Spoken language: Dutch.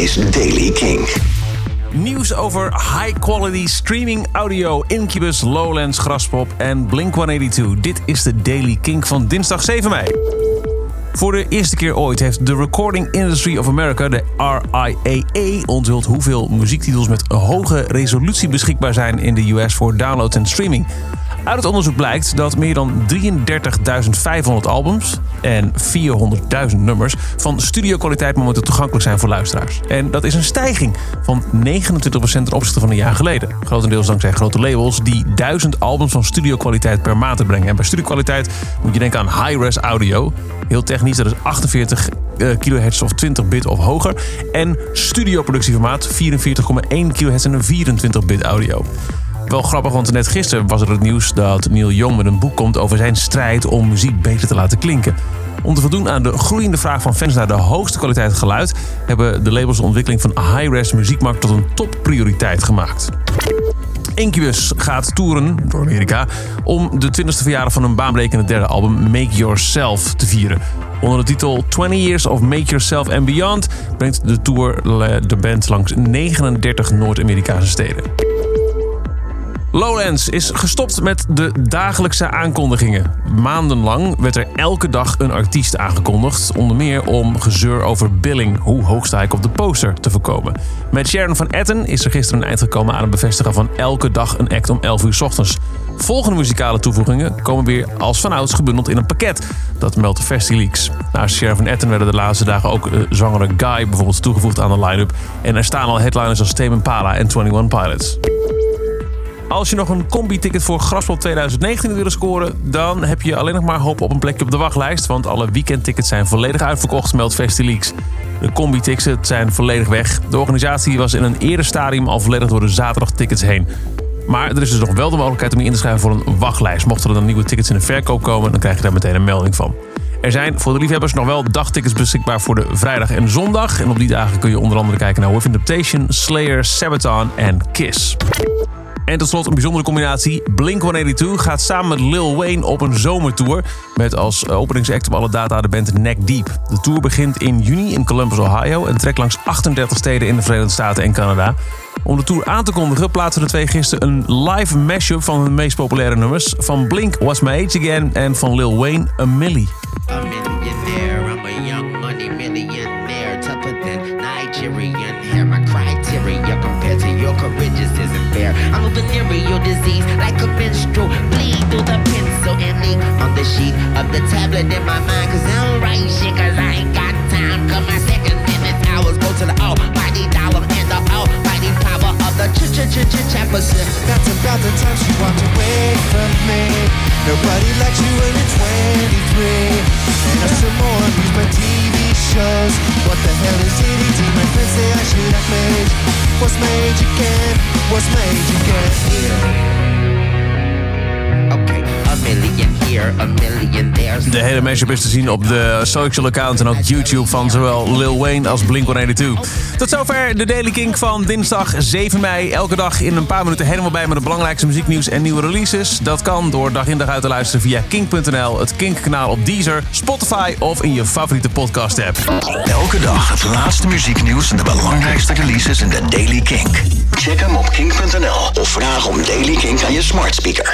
is Daily King. Nieuws over high-quality streaming audio, Incubus, Lowlands, Graspop en Blink-182. Dit is de Daily Kink van dinsdag 7 mei. Voor de eerste keer ooit heeft de Recording Industry of America, de RIAA, onthuld hoeveel muziektitels met hoge resolutie beschikbaar zijn in de US voor download en streaming. Uit het onderzoek blijkt dat meer dan 33.500 albums en 400.000 nummers van studiokwaliteit momenteel toegankelijk zijn voor luisteraars. En dat is een stijging van 29% ten opzichte van een jaar geleden. Grotendeels dankzij grote labels die 1000 albums van studiokwaliteit per maand brengen. En bij studiokwaliteit moet je denken aan high-res audio. Heel technisch, dat is 48 uh, kHz of 20 bit of hoger. En studioproductieformaat 44,1 kHz en een 24 bit audio. Wel grappig, want net gisteren was er het nieuws dat Neil Young met een boek komt over zijn strijd om muziek beter te laten klinken. Om te voldoen aan de groeiende vraag van fans naar de hoogste kwaliteit geluid, hebben de labels de ontwikkeling van high-res muziekmarkt tot een topprioriteit gemaakt. Incubus gaat toeren door Amerika om de 20e verjaardag van hun baanbrekende derde album Make Yourself te vieren. Onder de titel 20 Years of Make Yourself and Beyond brengt de tour de band langs 39 Noord-Amerikaanse steden. Lowlands is gestopt met de dagelijkse aankondigingen. Maandenlang werd er elke dag een artiest aangekondigd. Onder meer om gezeur over billing, hoe hoog sta ik op de poster, te voorkomen. Met Sharon van Etten is er gisteren een eind gekomen aan het bevestigen van elke dag een act om 11 uur s ochtends. Volgende muzikale toevoegingen komen weer als vanouds gebundeld in een pakket. Dat meldt Festileaks. Naast Sharon van Etten werden de laatste dagen ook uh, zwangere Guy bijvoorbeeld toegevoegd aan de line-up. En er staan al headliners als Tame Impala en 21 Pilots. Als je nog een combi-ticket voor Graspop 2019 wil scoren, dan heb je alleen nog maar hoop op een plekje op de wachtlijst. Want alle weekendtickets zijn volledig uitverkocht, meldt Festileaks. De combi-tickets zijn volledig weg. De organisatie was in een eerder stadium al volledig door de zaterdagtickets heen. Maar er is dus nog wel de mogelijkheid om je in te schrijven voor een wachtlijst. Mochten er dan nieuwe tickets in de verkoop komen, dan krijg je daar meteen een melding van. Er zijn voor de liefhebbers nog wel dagtickets beschikbaar voor de vrijdag en zondag. En op die dagen kun je onder andere kijken naar Within Temptation, Slayer, Sabaton en Kiss. En tot slot een bijzondere combinatie. Blink-182 gaat samen met Lil Wayne op een zomertour. Met als openingsact op alle data de band Neck Deep. De tour begint in juni in Columbus, Ohio. En trekt langs 38 steden in de Verenigde Staten en Canada. Om de tour aan te kondigen plaatsen de twee gisteren een live mashup van hun meest populaire nummers. Van Blink What's My Age Again en van Lil Wayne A Millie. A millionaire, I'm a young money millionaire. Tougher than Nigerian hair. My criteria compared to your courageous isn't. I'm a venereal disease like a menstrual bleed through the pencil and ink on the sheet of the tablet in my mind. Cause I don't write shit cause I ain't got time. Cause my seconds, minutes, hours go to the almighty dollar and the almighty power of the ch ch ch ch chaperson. That's about the time she walked away from me. Nobody likes you when you're 23. And I still more abused by TV shows. What the hell is ADD? My friends say I should have made. What's my age again? What's my age again? Okay, a million here, a million there. De hele mashup is te zien op de social account en ook YouTube van zowel Lil Wayne als Blink-182. Tot zover de Daily Kink van dinsdag 7 mei. Elke dag in een paar minuten helemaal bij met het belangrijkste muzieknieuws en nieuwe releases. Dat kan door dag in dag uit te luisteren via kink.nl, het Kink-kanaal op Deezer, Spotify of in je favoriete podcast-app. Elke dag het laatste muzieknieuws en de belangrijkste releases in de Daily Kink. Check hem op kink.nl of vraag om Daily Kink aan je smart speaker.